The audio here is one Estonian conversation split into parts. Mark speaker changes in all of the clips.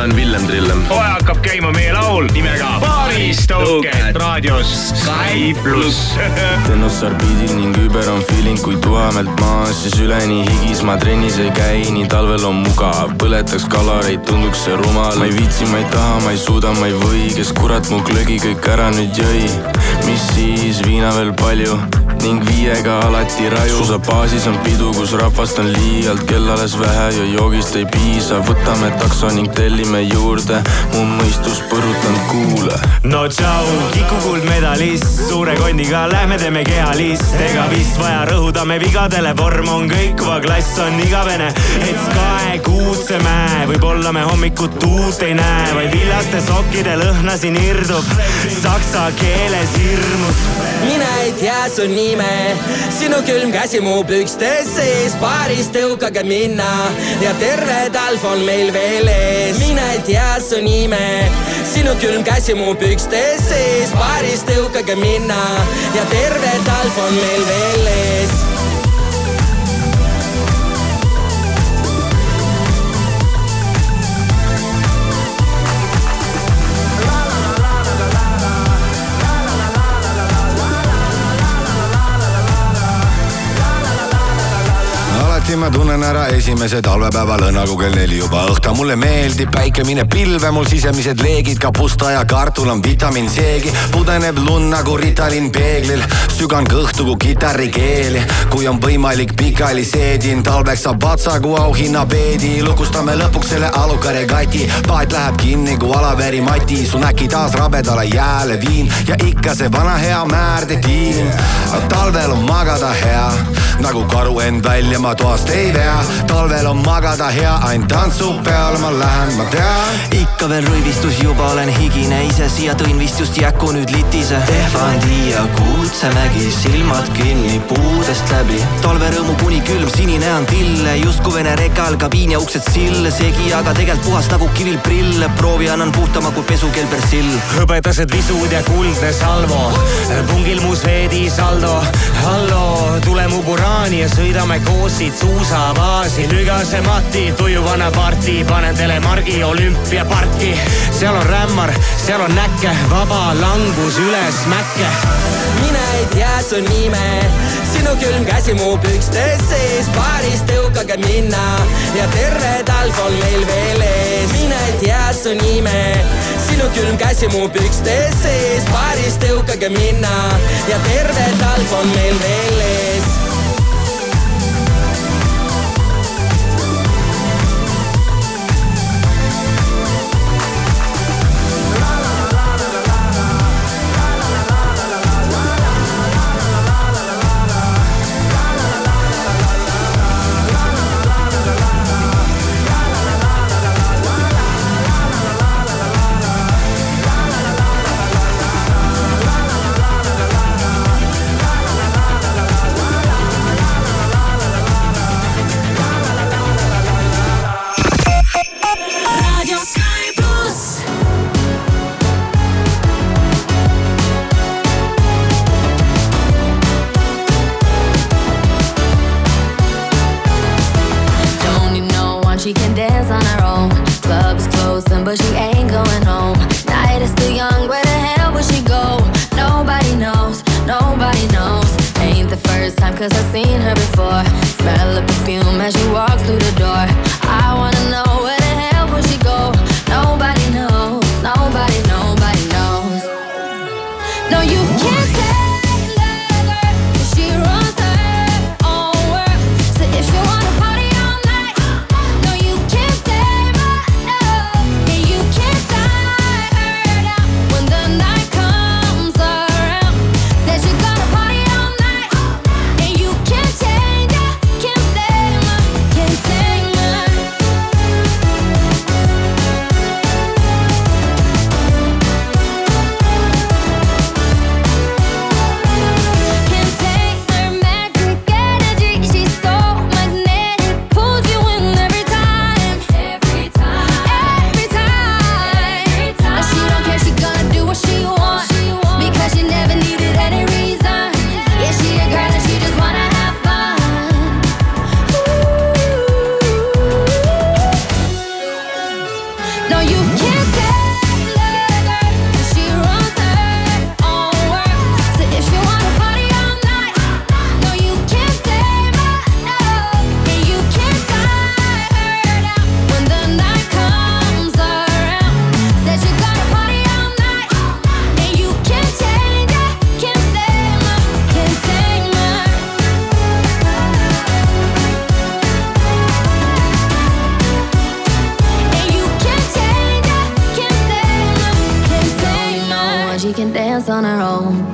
Speaker 1: mina olen Villem Trillem.
Speaker 2: kohe hakkab käima meie laul nimega Paaris tõuked raadios Sky pluss.
Speaker 3: Tennos orbiidil ning über on feeling kui tuhamelt maas, siis üleni higis. Ma trennis ei käi, nii talvel on mugav, põletaks kaloreid, tunduks see rumal, ma ei viitsi, ma ei taha, ma ei suuda, ma ei või, kes kurat mu glögi kõik ära nüüd jõi. mis siis, viina veel palju ning viiega alati raju. suusabaasis on pidu, kus rahvast on liialt, kell alles vähe ja joogist ei piisa. võtame takso ning tellime juurde, mu mõistus põrutanud kuule.
Speaker 4: no tšau, Kiku kuldmedalist, suure kondiga lähme teeme kehalist. ega vist vaja rõhuda me vigadele, vorm on kõikuva, klass on igavene. et Sky Kuutsemäe, võib-olla me hommikut uut ei näe, vaid villaste sokkide lõhna siin irdub saksa keeles hirmus.
Speaker 5: mine ei tea su nime, sinu külm käsi mu pükstes sees, baaris tõukage minna. Ja terve talv on meil veel ees. mine ei tea su nime, sinu külm käsi mu pükstes sees, baaris tõukage minna. Ja terve talv on meil veel ees
Speaker 6: alati ma tunnen ära esimese talvepäeva lõõnagu kell neli juba õhta. mulle meeldib päike, mine pilve, mul sisemised leegid, kapusta ja kartul on vitamiin C-gi. pudeneb lund nagu Ritalin peeglil, sügan kõhtu kui kitarrikeeli. kui on võimalik, pikali seedin, talveks saab vatsagu auhinnapeedi. lukustame lõpuks selle aluka regati, paat läheb kinni kui Alaveri mati, su näki taas rabedale jääle viin ja ikka see vana hea määrdetiin. talvel on magada hea, nagu karu end välja ma toast ei vea. talvel on magada hea, ainult tantsu peale ma lähen, ma tean.
Speaker 7: ikka veel rõivistus, juba olen higine, ise siia tõin vist just jäku nüüd litise. Tehvandi ja Kuutsemägi, silmad kinni puudest läbi. talverõõmu kuni külm, sinine on tille, justkui Vene rekal kabiin ja uksed sill, segi aga tegelikult puhas nagu kivil prill. proovi annan puhtama kui pesukell persill.
Speaker 4: hõbedased visud ja kuldne salvo, pungil mu sveedi saldo. hallo, tule mu buraani ja sõidame koos siit suusabaasi. lügase mati, tuju vana parti, panen telemargi olümpiaparki. seal on rämmar, seal on näkke, vaba langus üles mäkke.
Speaker 5: mine ei tea su nime, sinu külm käsi mu pükstes sees, baaris tõukage minna ja terve talv on meil veel ees. mine ei tea su nime, sinu külm käsi mu pükstes sees, baaris tõukage minna ja terve talv on meil veel ees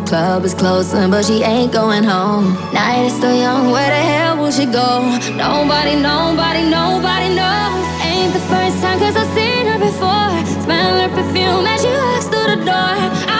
Speaker 8: club is closing, but she ain't going home. Night is still young, where the hell will she go? Nobody, nobody, nobody knows. Ain't the first time, cause I've seen her before. Smell her perfume as she walks through the door. I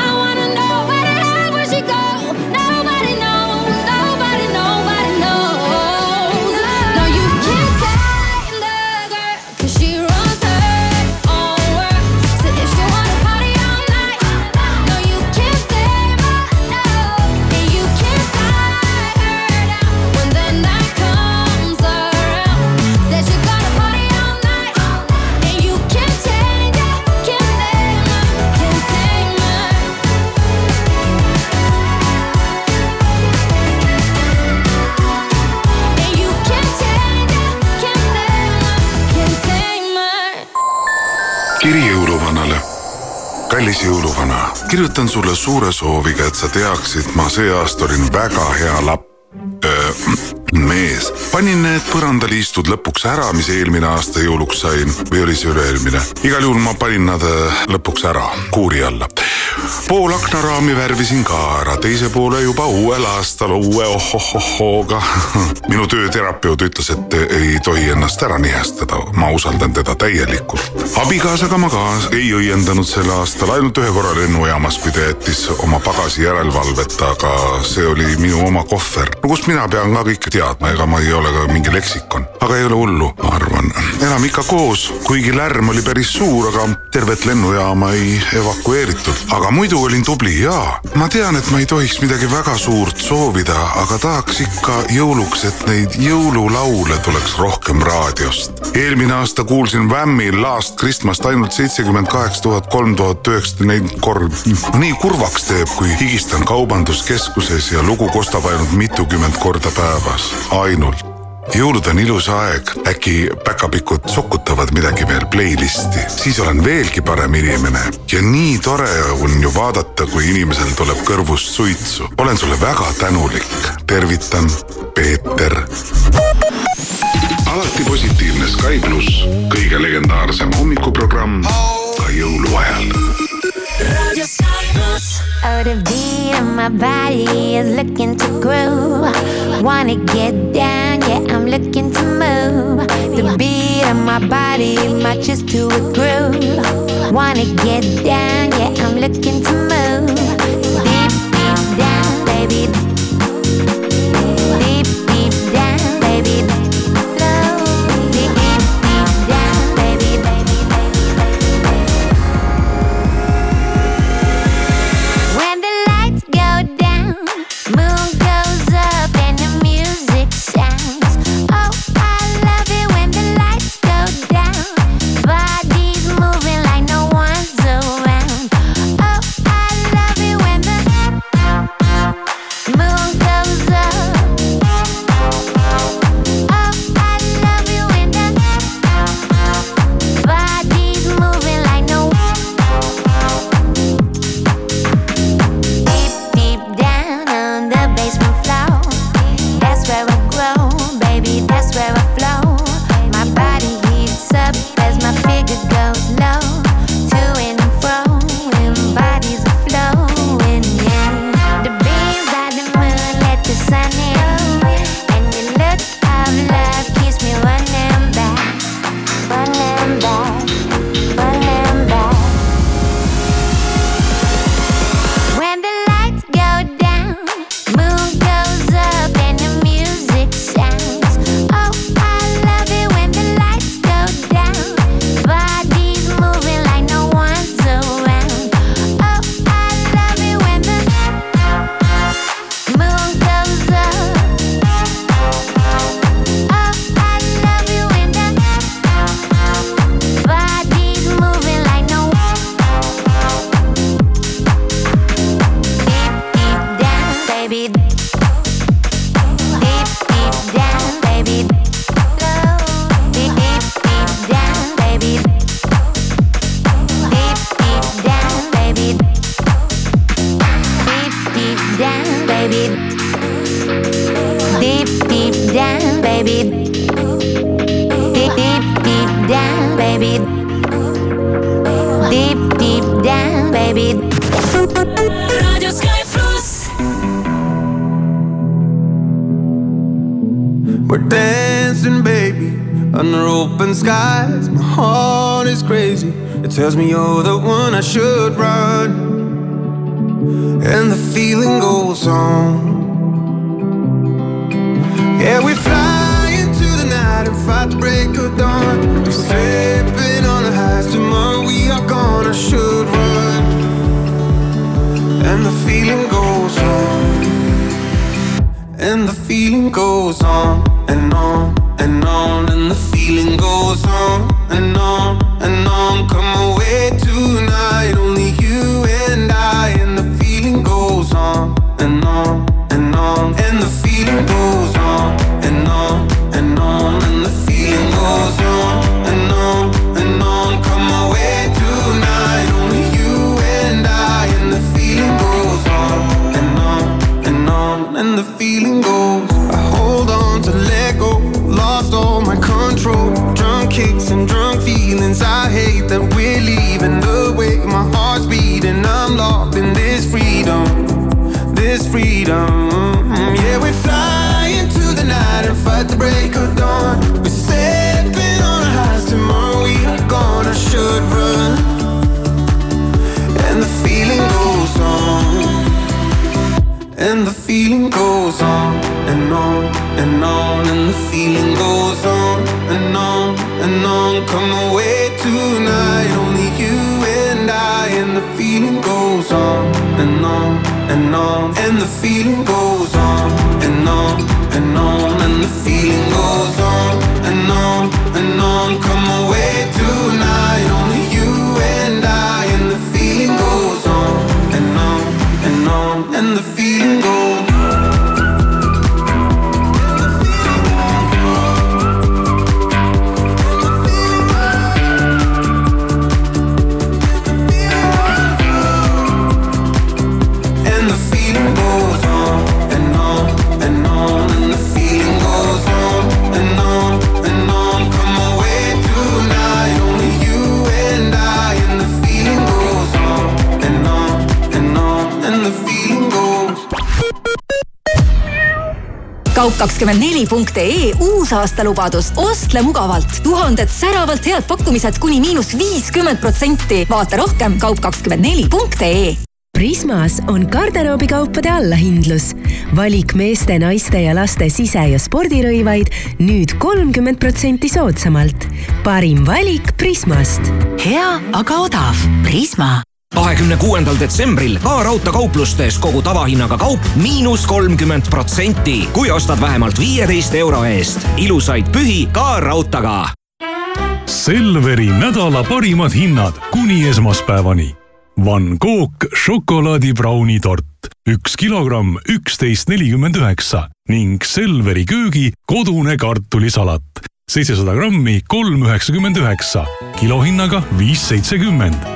Speaker 9: kirjutan sulle suure sooviga, et sa teaksid, ma see aasta olin väga hea lap-, mees. panin need põrandaliistud lõpuks ära, mis eelmine aasta jõuluks sain või oli see üle-eelmine. igal juhul ma panin nad lõpuks ära kuuri alla. Pool aknaraami värvisin ka ära, teise poole juba uuel aastal uue ohohohooga. minu tööterapeut ütles, et ei tohi ennast ära nihestada, ma usaldan teda täielikult. abikaasaga ma ka ei õiendanud sel aastal, ainult ühe korra lennujaamas pidi jättis oma pagasi järelevalvet, aga see oli minu oma kohver. no kust mina pean ka kõike teadma, ega ma ei ole ka mingi leksikon. aga ei ole hullu, ma arvan. elame ikka koos, kuigi lärm oli päris suur, aga tervet lennujaama ei evakueeritud. aga muidu olin tubli ja ma tean, et ma ei tohiks midagi väga suurt soovida, aga tahaks ikka jõuluks, et neid jõululaule tuleks rohkem raadiost. eelmine aasta kuulsin Whammi Last Christmas't ainult seitsekümmend kaheksa tuhat kolm tuhat üheksasada nelikümmend kolm. nii kurvaks teeb, kui higistan kaubanduskeskuses ja lugu kostab ainult mitukümmend korda päevas, ainult jõulud on ilus aeg, äkki päkapikud sokutavad midagi veel playlist'i, siis olen veelgi parem inimene. Ja nii tore on ju vaadata, kui inimesel tuleb kõrvust suitsu. olen sulle väga tänulik, tervitan, Peeter. Alati positiivne Sky pluss, kõige legendaarsem hommikuprogramm ka jõuluajal
Speaker 10: Oh, the beat of my body is looking to groove. Wanna get down, yeah, I'm looking to move. The beat of my body matches to a groove. Wanna get down, yeah, I'm looking to move.
Speaker 11: should run, and the feeling goes on, and the feeling goes on. come
Speaker 12: kaup24.ee uus aastalubadus, ostle mugavalt. tuhanded säravalt head pakkumised kuni miinus viiskümmend protsenti. vaata rohkem kaup24.ee
Speaker 13: Prismas on garderoobikaupade allahindlus. valik meeste, naiste ja laste sise- ja spordirõivaid nüüd kolmkümmend protsenti soodsamalt. parim valik Prismast.
Speaker 14: hea, aga odav. Prisma
Speaker 15: kahekümne kuuendal detsembril ka raudteekauplustes kogu tavahinnaga kaup miinus kolmkümmend protsenti, kui ostad vähemalt viieteist euro eest. ilusaid pühi ka raudtaga.
Speaker 16: Selveri nädala parimad hinnad kuni esmaspäevani. Van Gogh šokolaadibrauni tort, üks kilogramm, üksteist nelikümmend üheksa ning Selveri köögi kodune kartulisalat seitsesada grammi, kolm üheksakümmend üheksa, kilohinnaga viis seitsekümmend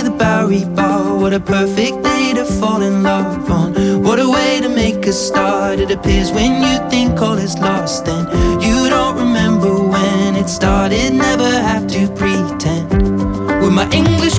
Speaker 17: Bowery Bar. What a perfect day to fall in love on. What a way to make a start. It appears when you think all is lost and you don't remember when it started. Never have to pretend. With my English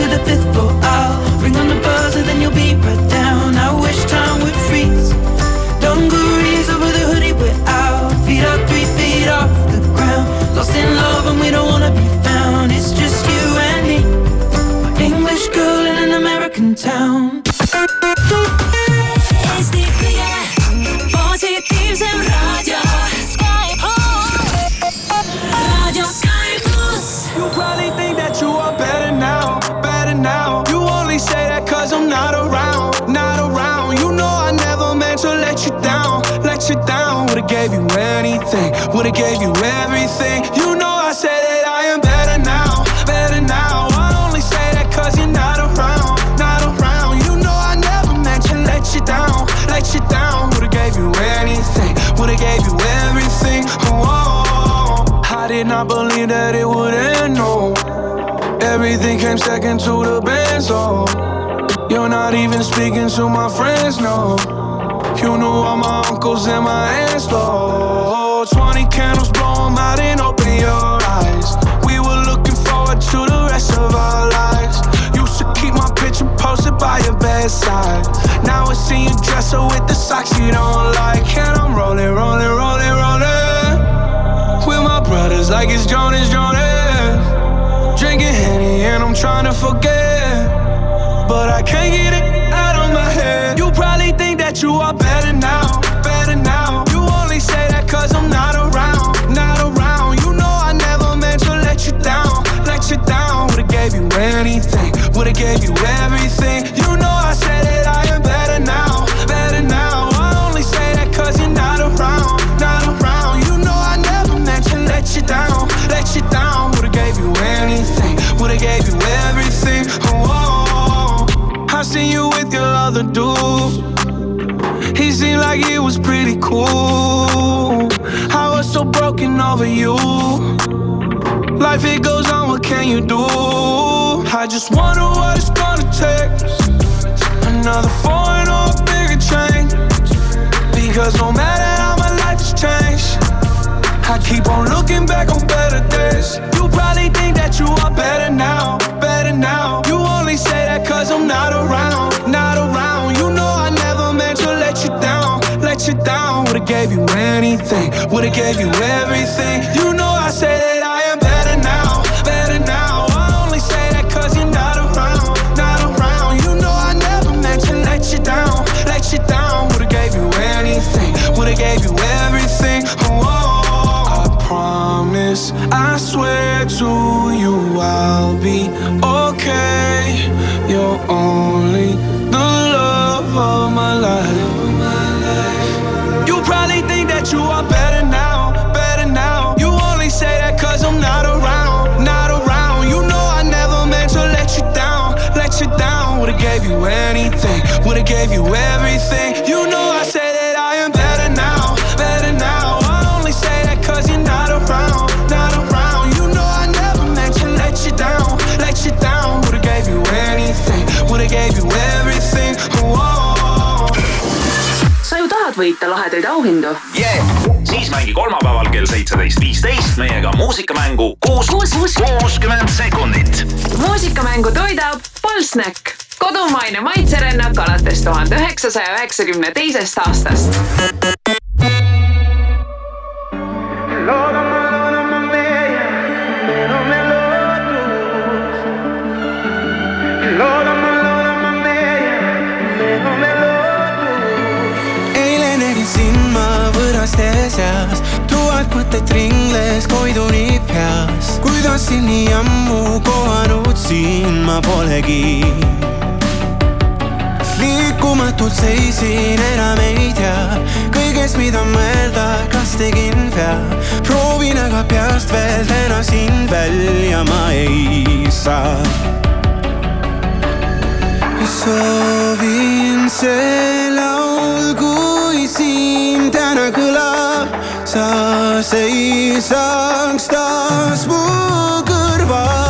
Speaker 17: to the fifth floor.
Speaker 11: Would've gave you everything. You know I said that I am better now, better now. I only say that cause you're not around, not around. You know I never meant to let you down, let you down. Would've gave you anything, would've gave you everything. Oh, I did not believe that it would end, no. Everything came second to the band, you're not even speaking to my friends, no. You knew all my uncles and my aunts, though. 20 candles, blow 'em out and open your eyes. We were looking forward to the rest of our lives. Used to keep my picture posted by your bedside. Now I see you dress her with the socks you don't like. And I'm rolling, rolling, rolling, rolling. With my brothers like it's Jonas, Jonas. Drinking Henny and I'm trying to forget. But I can't get it out of my head. You probably think that you are better now, better now. You only say that cause I'm not around, gave you anything, would've gave you everything. You know I said that I am better now, better now. I only say that cause you're not around, not around. You know I never meant to let you down, let you down. Would've gave you anything, would've gave you everything. Oh, I seen you with your other dude. He seemed like he was pretty cool. I was so broken over you. Life it goes on, what can you do? I just wonder what it's gonna take. Another foreign or a bigger change. Because no matter how my life has changed, I keep on looking back on better days. You probably think that you are better now, better now. You only say that cause I'm not around, not around. You know I never meant to let you down, let you down. Would've gave you anything, would've gave you everything. You know I say I swear to you I'll be okay. You're only the love of my life. You probably think that you are better now, better now. You only say that cause I'm not around, not around. You know I never meant to let you down, let you down. Would've gave you anything, would've gave you everything.
Speaker 18: Võita lahedaid auhindu
Speaker 2: yeah.? siis mängi kolmapäeval kell seitseteist viisteist meiega muusikamängu kuus, kuus, kuuskümmend sekundit.
Speaker 18: muusikamängu toidab Polsnäkk, kodumaine maitserännak alates tuhande üheksasaja üheksakümne teisest aastast.
Speaker 11: mõtted ringles, koidunid peas, kuidas siin nii ammu kohanud siin ma polegi. liikumatult seisin, enam ei tea kõiges, mida mõelda, kas tegin vea. proovin aga peast veel täna siin välja ma ei saa. soovin selle au. sa seisaks taas mu kõrval.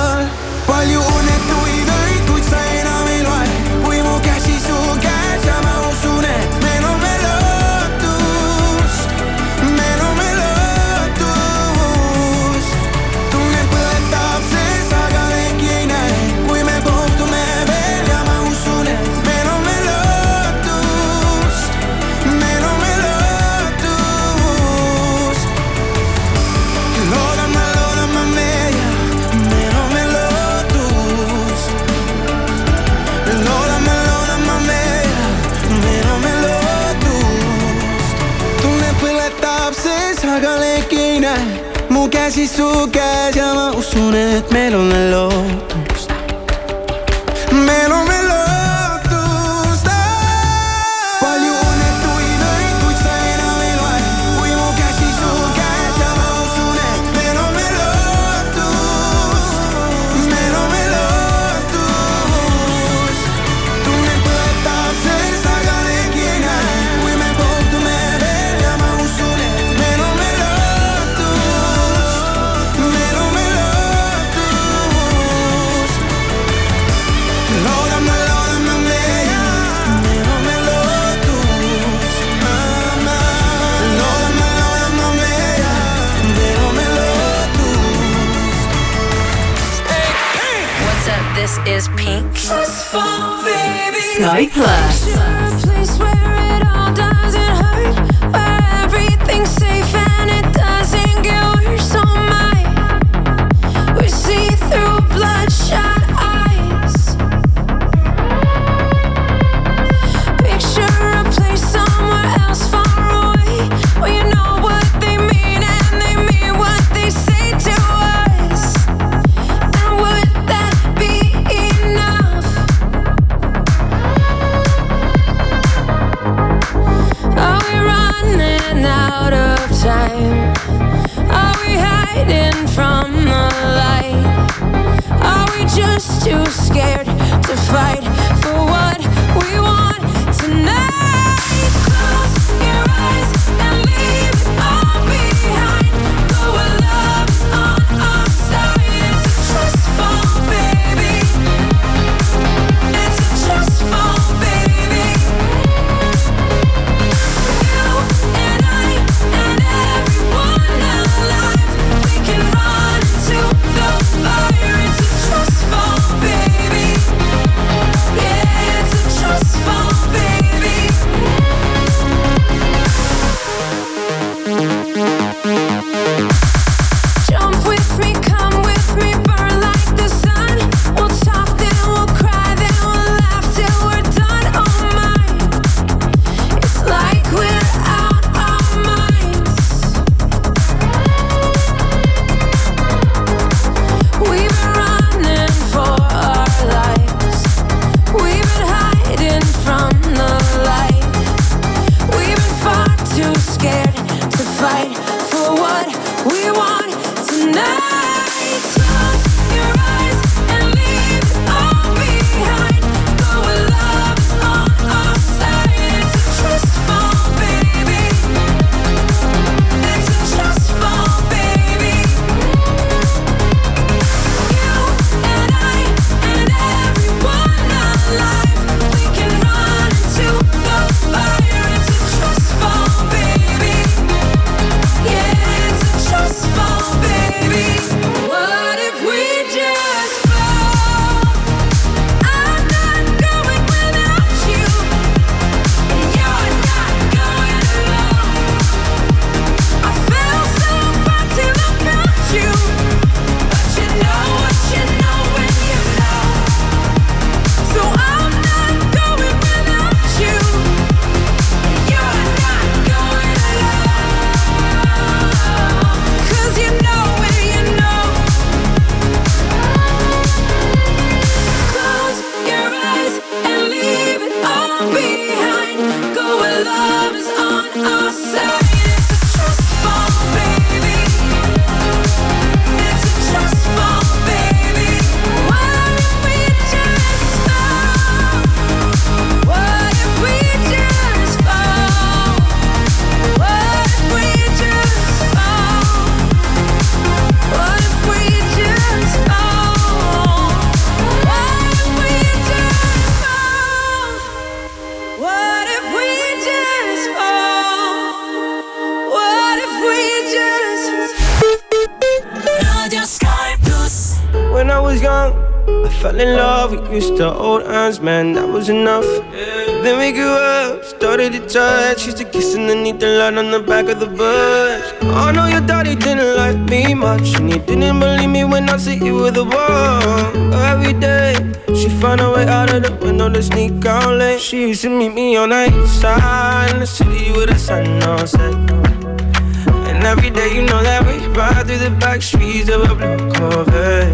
Speaker 19: Every day, you know that we ride through the back streets of a blue Corvette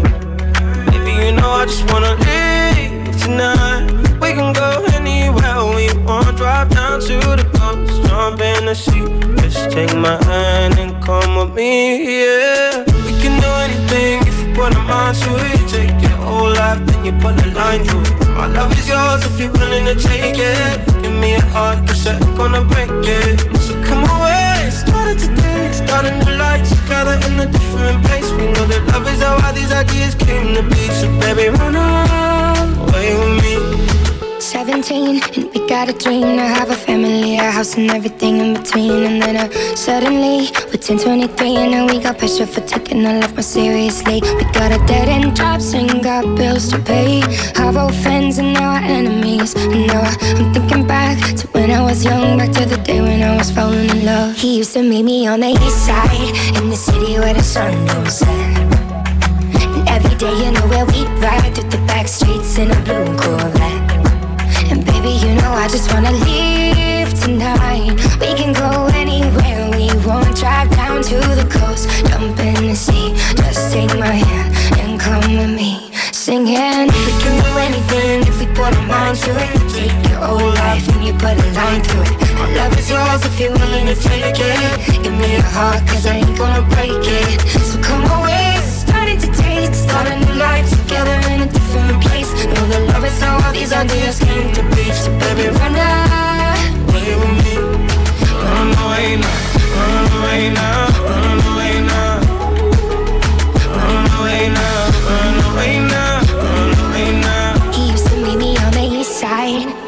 Speaker 19: Baby, you know I just wanna leave tonight. We can go anywhere we want. Drive down to the coast, jump in the sea. Just take my hand and come with me, yeah. We can do anything if you put a mind to it. Take your whole life, then you put a line through it. My love is yours if you're willing to take it. Give me a heart, cause I'm gonna break it. So come away, started today, starting to life together in a different place. We know that love is how all these ideas came to be. So baby, run away with me.
Speaker 20: 17 and we got a dream to have a family, a house and everything in between. And then uh, suddenly we're 10, 23 and now we got pressure for taking our life more seriously. We got a dead end jobs and got bills to pay. Our old friends and now our enemies. And now I'm thinking back to when I was young, back to the day when I was falling in love. He used to meet me on the east side in the city where the sun don't set. And every day, you know where we ride through the back streets in a blue Corvette. And baby, you know I just wanna leave tonight. We can go anywhere we want. Drive down to the coast, jump in the sea. Just take my hand and come with me. Singing, we can do anything if we put our minds to it. Take your whole life and you put a line through it. My love is yours if you're willing to take it. Give me your heart, cause I ain't gonna break it. So come away, to taste. Start a new life together in a different place. Know that love is how all these ideas came to be. So baby, run away with me.
Speaker 19: Run away now, run away now, run away now. Run away now, run away now, run away now.
Speaker 20: He used to meet me on the east side.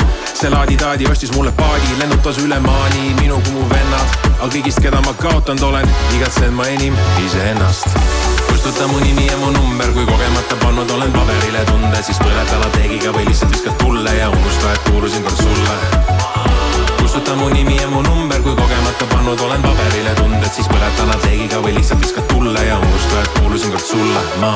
Speaker 21: see laadi-taadi ostis mulle paadi, lennutas üle maani minu kui mu vennad. aga kõigist, keda ma kaotanud olen, igatsen ma enim iseennast. kustuta mu nimi ja mu number, kui kogemata pannud olen paberile tunde, siis põleta lateegiga või lihtsalt viskad tulle ja unusta, et kuulusin kord sulle. kustuta mu nimi ja mu number, kui kogemata pannud olen paberile tunded, siis põleta lateegiga või lihtsalt viskad tulle ja unusta, et kuulusin kord sulle, ma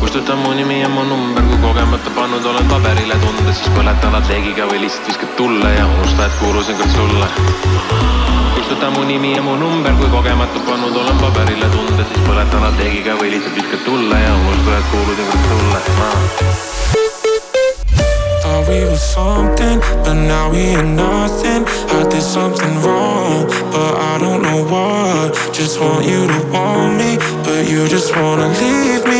Speaker 21: kustuta mu nimi ja mu number, kui kogemata pannud olen paberile tunded, siis põleta lateegiga või lihtsalt viskad tulle ja unusta, et kuulusin kord sulle kustuta mu nimi ja mu number, kui kogemata pannud olen paberile tunde, siis põleta lateegiga või lihtsalt viskad tulle ja unusta, et kuulusin kord sulle ma.
Speaker 22: Thought we were something, but now we are nothing. I did something wrong, but I don't know what. Just want you to want me, but you just wanna leave me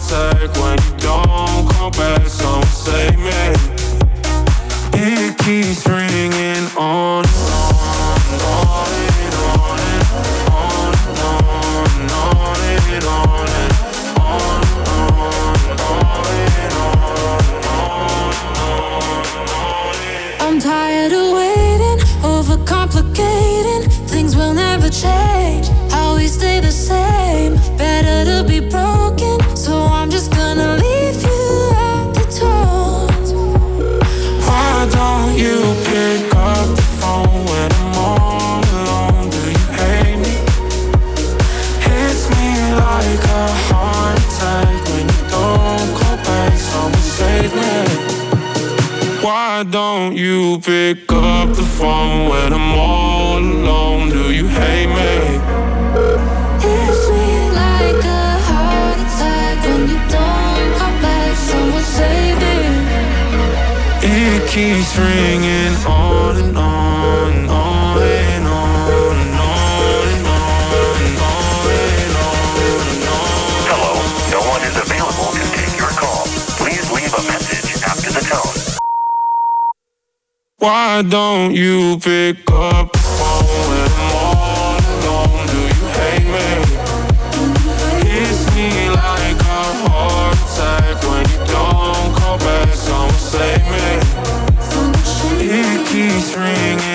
Speaker 22: when you don't come back. Someone save me. It keeps ringing on and on, on and on and on and on and on and on and on and on and on.
Speaker 8: I'm tired of waiting, overcomplicating. Things will never change.
Speaker 22: Why don't you pick up the phone when I'm all alone? Do you hate me? Hits me like a heart attack when you don't
Speaker 8: come back. Someone save me.
Speaker 22: It keeps ringing on and on Why don't you pick up the phone when I'm all alone? Do you hate me? Hits me like a heart attack when you don't call back. Someone save me. Ringing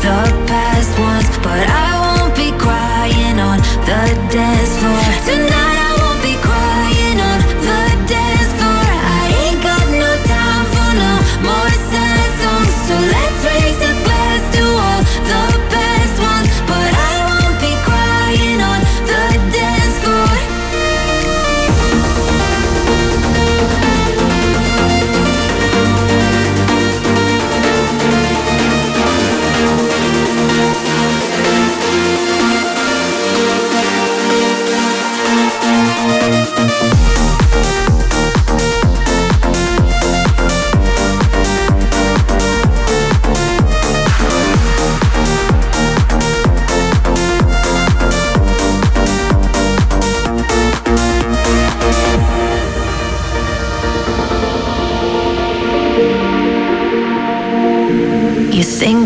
Speaker 8: 他。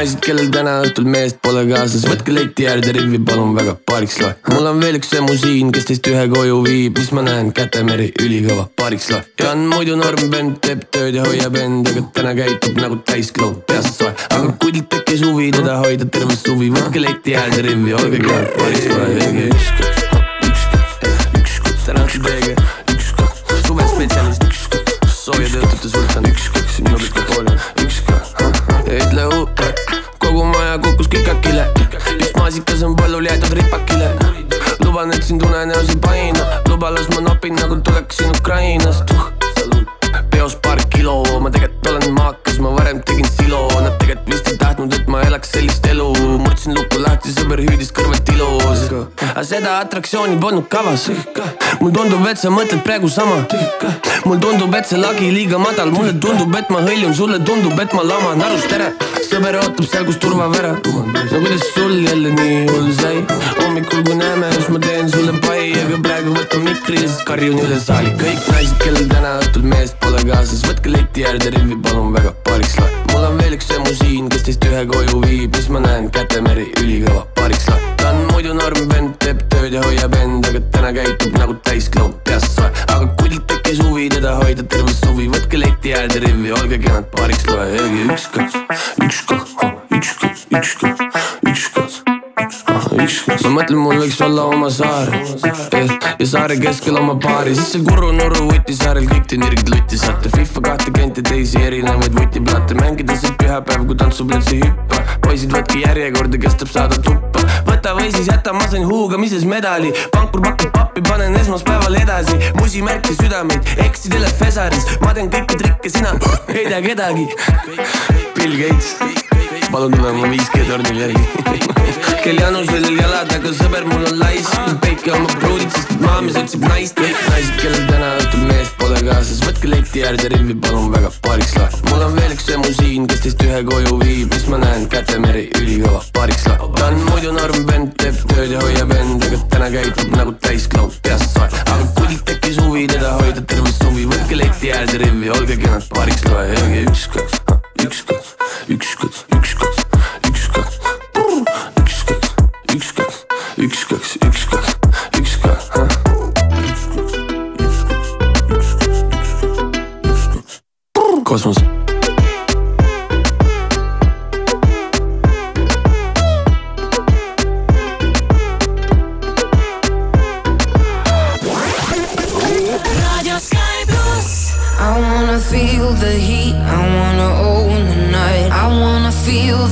Speaker 23: Naised, kellel täna õhtul meest pole kaasas, võtke leti äärde rivvi, palun väga, paariks loe. mul on veel üks emu siin, kes teist ühe koju viib, mis ma näen, kätemeri ülikõva, paariks loe. ta on muidu norm vend, teeb tööd ja hoiab end, aga täna käitub nagu täiskloun, peast soe. aga teil tekkis huvi teda hoida terve suvi, võtke leti äärde rivvi, olge kenad, paariks loe. üks, kaks, üks, kaks, üks, kaks, täna õhtul teiega, üks, kaks, suvespetsialist, üks, kaks, soojatöötute sultan, üks, maasikas on põllul jäetud ripakile. luban, et sind unenäos ei paina, luba las ma nopin nagu tuleksin Ukrainast. Peos paar kilo, ma tegelikult olen maakas, ma varem tegin silo, nad tegelikult vist ei tahtnud, et ma elaks sellist elu, murdsin lukku lahti, sõber hüüdis kõrvalt ilus. Aga seda atraktsiooni polnud kavas. mul tundub, et sa mõtled praegu sama. mul tundub, et see lagi liiga madal, mulle tundub, et ma hõljun, sulle tundub, et ma laman arust ära. sõber ootab seal, kus turvavära. no kuidas sul jälle nii hull sai? hommikul, kui näeme, siis ma teen sulle pai, aga praegu võtan mikri ja siis karjun üle saali. kõik naised, kellel täna õhtul meest pole kaasas, võtke leti äärde rivvi, palun väga, paariks loe. mul on veel üks emu siin, kes teist ühe koju viib, mis ma näen, kätemeri ülikõva, paariks loe. Muidu norm vend, teeb tööd ja hoiab end, aga täna käitub nagu täiskloun, peast soe. aga teil tekkis huvi teda hoida terve suvi, võtke leti äärde rivvi, olge kenad, paariks loe, öelge üks, kaks, üks, kaks, üks, kaks, üks, kaks, üks, kaks ma mõtlen, mul võiks olla oma saar eh, ja saare keskel oma baari, siis see Kuru-Nurru vutisaarel kõik te nirgid lutti saate. FIFA kahtekümmend ja teisi erinevaid vutiplaate mängida see pühapäev, kui tantsuplatsi hüppa. poisid, võtke järjekorda, kes tahab saada tuppa. Võta või siis jäta, ma sain huugamises medali. pankur pakub pappi, panen esmaspäeval edasi. musimärke südameid, eksidele fesaris, ma teen kõiki trikke, sina ei tea kedagi. Bill Gates palun tule oma 5G tornil järgi. Kel Janusel jalad, aga sõber, mul on lais. Päike oma pruudid, sest maamees otsib naist. Naised, kellel täna õhtul meest pole kaasas, võtke leti äärde rivvi, palun väga, paariks loe mul on veel üks emu siin, kes teist ühe koju viib, mis ma näen, kätemeri ülikõva, paariks loe ta on muidu norm vend, teeb tööd ja hoiab end, aga täna käitub nagu täiskloun, peast soe aga teil tekkis huvi teda hoida terve suvi, võtke leti äärde rivvi, olge kenad, paariks loe, öelge üks, kaks, üks, kaks, üks, kaks, üks, kaks, üks, kaks, üks, kaks, üks, kaks, üks, kaks, üks, kaks, kosmos.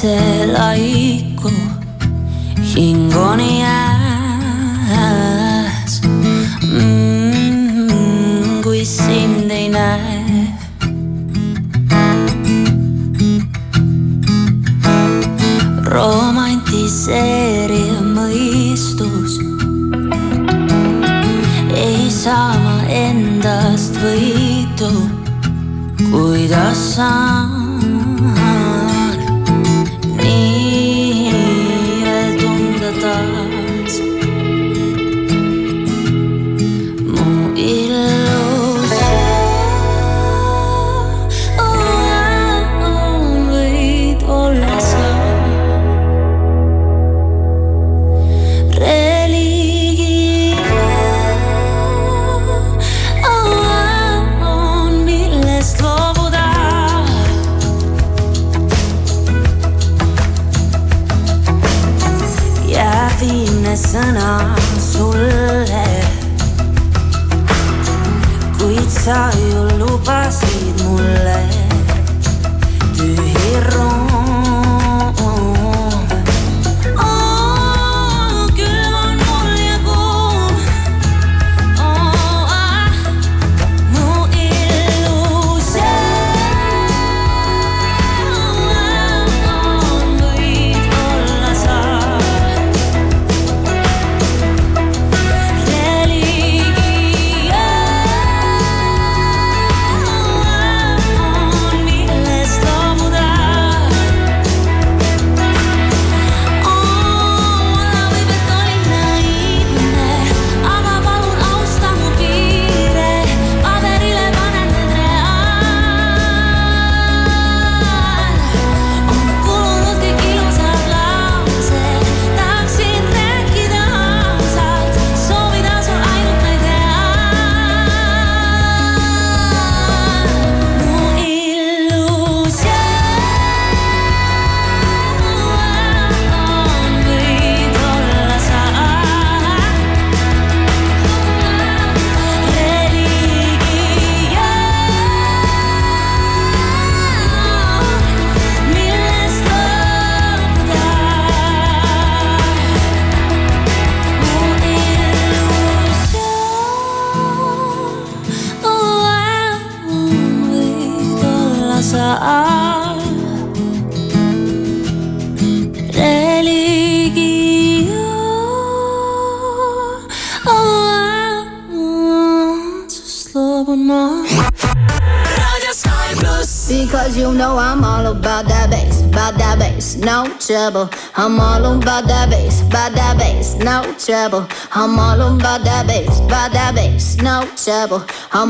Speaker 8: said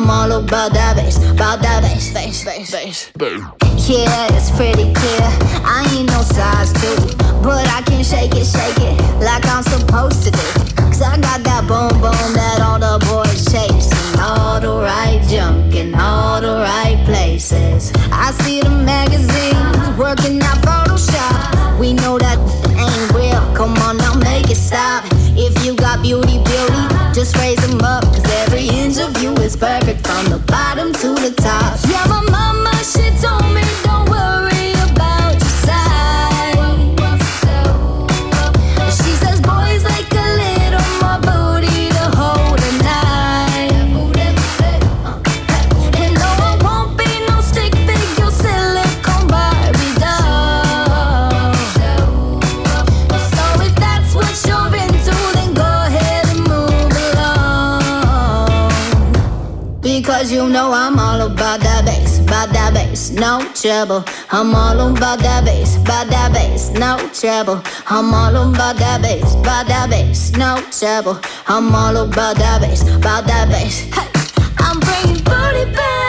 Speaker 8: I'm all about that bass, about that bass, bass, bass, bass. Yeah, it's pretty clear. I ain't no size two, but I can shake it, shake it like I'm supposed to do. Cause I got that boom boom that all the boys chase. And all the right junk in all the right places. I see the magazines working out Photoshop. We know that ain't real. Come on it stop. If you got beauty, beauty, just raise them up. Cause every inch of you is perfect from the bottom to the top. Yeah, my mama, she told me don't worry trouble. I'm all about that bass, about that bass, no trouble. I'm all about that bass, about that bass, no trouble. I'm all about that bass, about that bass. Hey, I'm bringing booty back.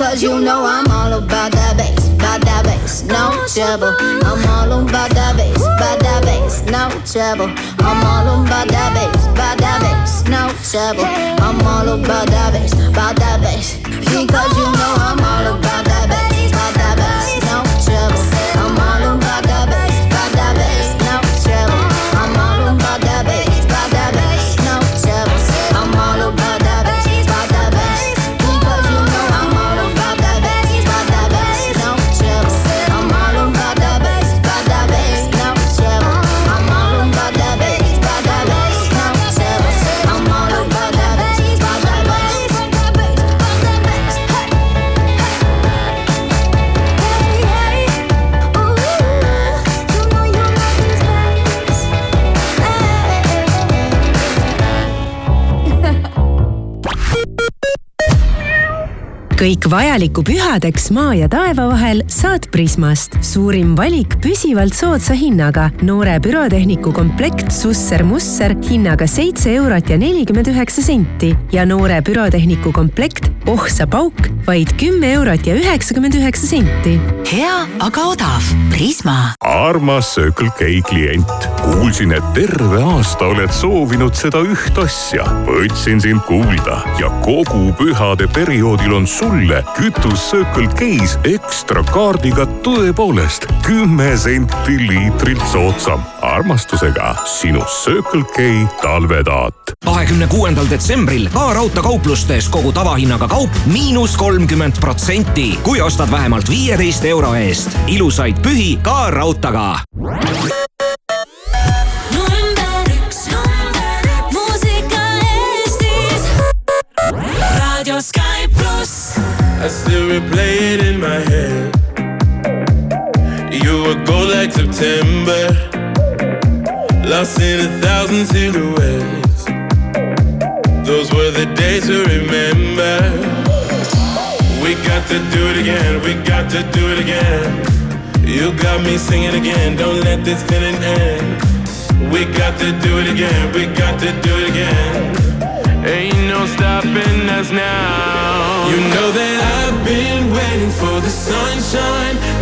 Speaker 24: Because you know I'm all about that bass, about that bass, no trouble. I'm all about that bass, about that bass, no trouble. I'm all about that bass, about that bass, no trouble. I'm all about that bass, about that bass. Because you know I'm all about
Speaker 13: kõik vajaliku pühadeks maa ja taeva vahel saad Prismast. suurim valik püsivalt soodsa hinnaga. noore pürotehniku komplekt Susser-Musser hinnaga seitse eurot ja nelikümmend üheksa senti ja noore pürotehniku komplekt Ohsa pauk vaid kümme eurot ja üheksakümmend üheksa senti.
Speaker 25: hea, aga odav. Prisma.
Speaker 26: armas Circle K klient, kuulsin, et terve aasta oled soovinud seda üht asja. võtsin sind kuulda ja kogu pühade perioodil on sulle kütus Circle K-s ekstra kaardiga tõepoolest kümme senti liitrilt soodsam. armastusega sinu Circle K talvetaat.
Speaker 15: kahekümne kuuendal detsembril ka raudteekauplustes kogu tavahinnaga kaup miinus kolmkümmend protsenti, kui ostad vähemalt viieteist euro eest. ilusaid pühi ka
Speaker 8: Eestis. raadio Sky pluss.
Speaker 22: I still replay it in my head. You were gold like September, lost in a thousand silhouettes. Those were the days to remember. We got to do it again, we got to do it again. You got me singing again, don't let this feeling end. We got to do it again, we got to do it again. Ain't no stopping us now. You know that I've been waiting for the sunshine.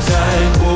Speaker 22: an